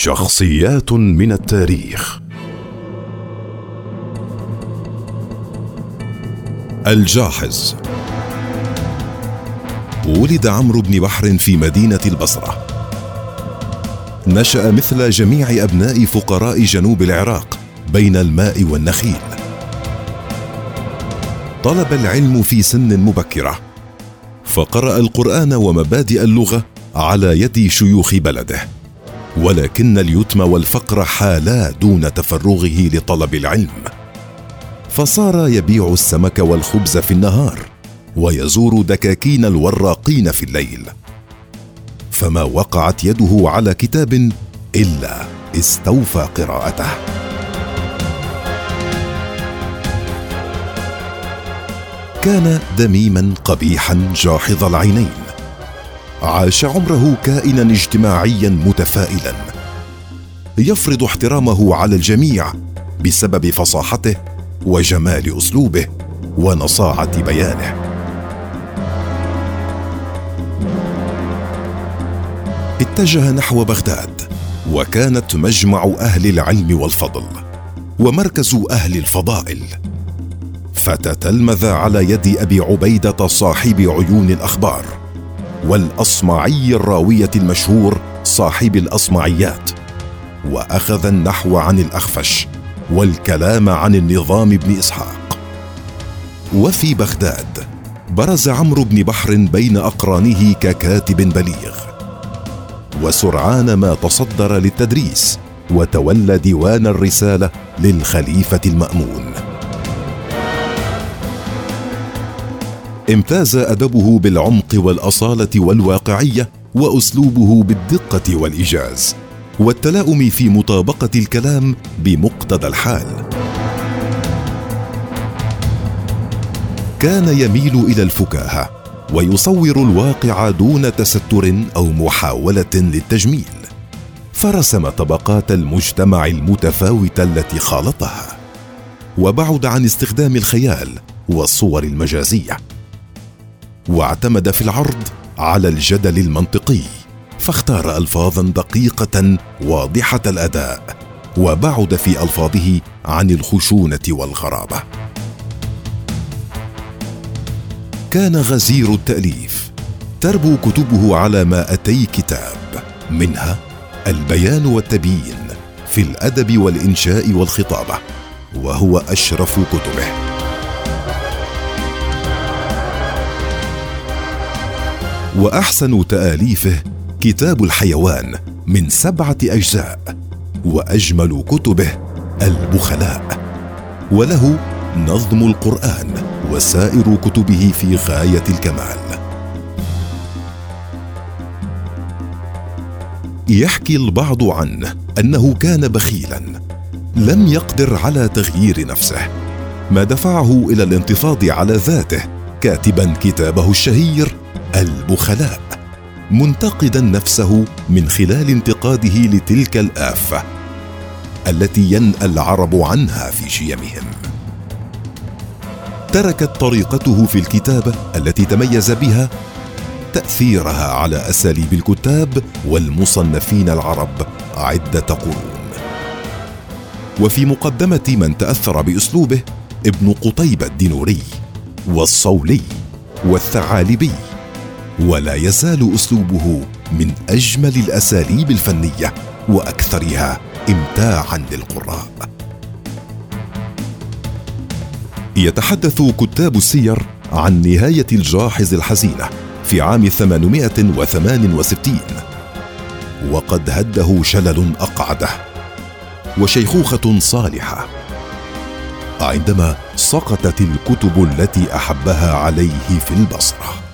شخصيات من التاريخ. الجاحظ. ولد عمرو بن بحر في مدينة البصرة. نشأ مثل جميع أبناء فقراء جنوب العراق بين الماء والنخيل. طلب العلم في سن مبكرة. فقرأ القرآن ومبادئ اللغة على يد شيوخ بلده. ولكن اليتم والفقر حالا دون تفرغه لطلب العلم. فصار يبيع السمك والخبز في النهار ويزور دكاكين الوراقين في الليل. فما وقعت يده على كتاب إلا استوفى قراءته. كان دميما قبيحا جاحظ العينين. عاش عمره كائنا اجتماعيا متفائلا. يفرض احترامه على الجميع بسبب فصاحته وجمال أسلوبه ونصاعة بيانه. اتجه نحو بغداد وكانت مجمع أهل العلم والفضل ومركز أهل الفضائل. فتتلمذ على يد أبي عبيدة صاحب عيون الأخبار. والأصمعي الراوية المشهور صاحب الأصمعيات وأخذ النحو عن الأخفش والكلام عن النظام بن إسحاق. وفي بغداد برز عمرو بن بحر بين أقرانه ككاتب بليغ وسرعان ما تصدر للتدريس وتولى ديوان الرسالة للخليفة المأمون. امتاز أدبه بالعمق والأصالة والواقعية وأسلوبه بالدقة والإيجاز والتلاؤم في مطابقة الكلام بمقتضى الحال. كان يميل إلى الفكاهة ويصور الواقع دون تستر أو محاولة للتجميل. فرسم طبقات المجتمع المتفاوته التي خالطها. وبعد عن استخدام الخيال والصور المجازية. واعتمد في العرض على الجدل المنطقي فاختار الفاظا دقيقة واضحة الأداء وبعد في ألفاظه عن الخشونة والغرابة. كان غزير التأليف تربو كتبه على مائتي كتاب منها البيان والتبيين في الأدب والإنشاء والخطابة وهو أشرف كتبه. وأحسن تآليفه كتاب الحيوان من سبعة أجزاء وأجمل كتبه البخلاء. وله نظم القرآن وسائر كتبه في غاية الكمال. يحكي البعض عنه أنه كان بخيلا لم يقدر على تغيير نفسه. ما دفعه إلى الانتفاض على ذاته كاتبا كتابه الشهير البخلاء منتقدا نفسه من خلال انتقاده لتلك الآفة التي ينأى العرب عنها في شيمهم. تركت طريقته في الكتابه التي تميز بها تأثيرها على أساليب الكتاب والمصنفين العرب عدة قرون. وفي مقدمة من تأثر بأسلوبه ابن قطيبه الدينوري والصولي والثعالبي. ولا يزال أسلوبه من أجمل الأساليب الفنية وأكثرها امتاعا للقراء. يتحدث كتاب السير عن نهاية الجاحظ الحزينة في عام 868 وقد هده شلل أقعده وشيخوخة صالحة. عندما سقطت الكتب التي أحبها عليه في البصرة.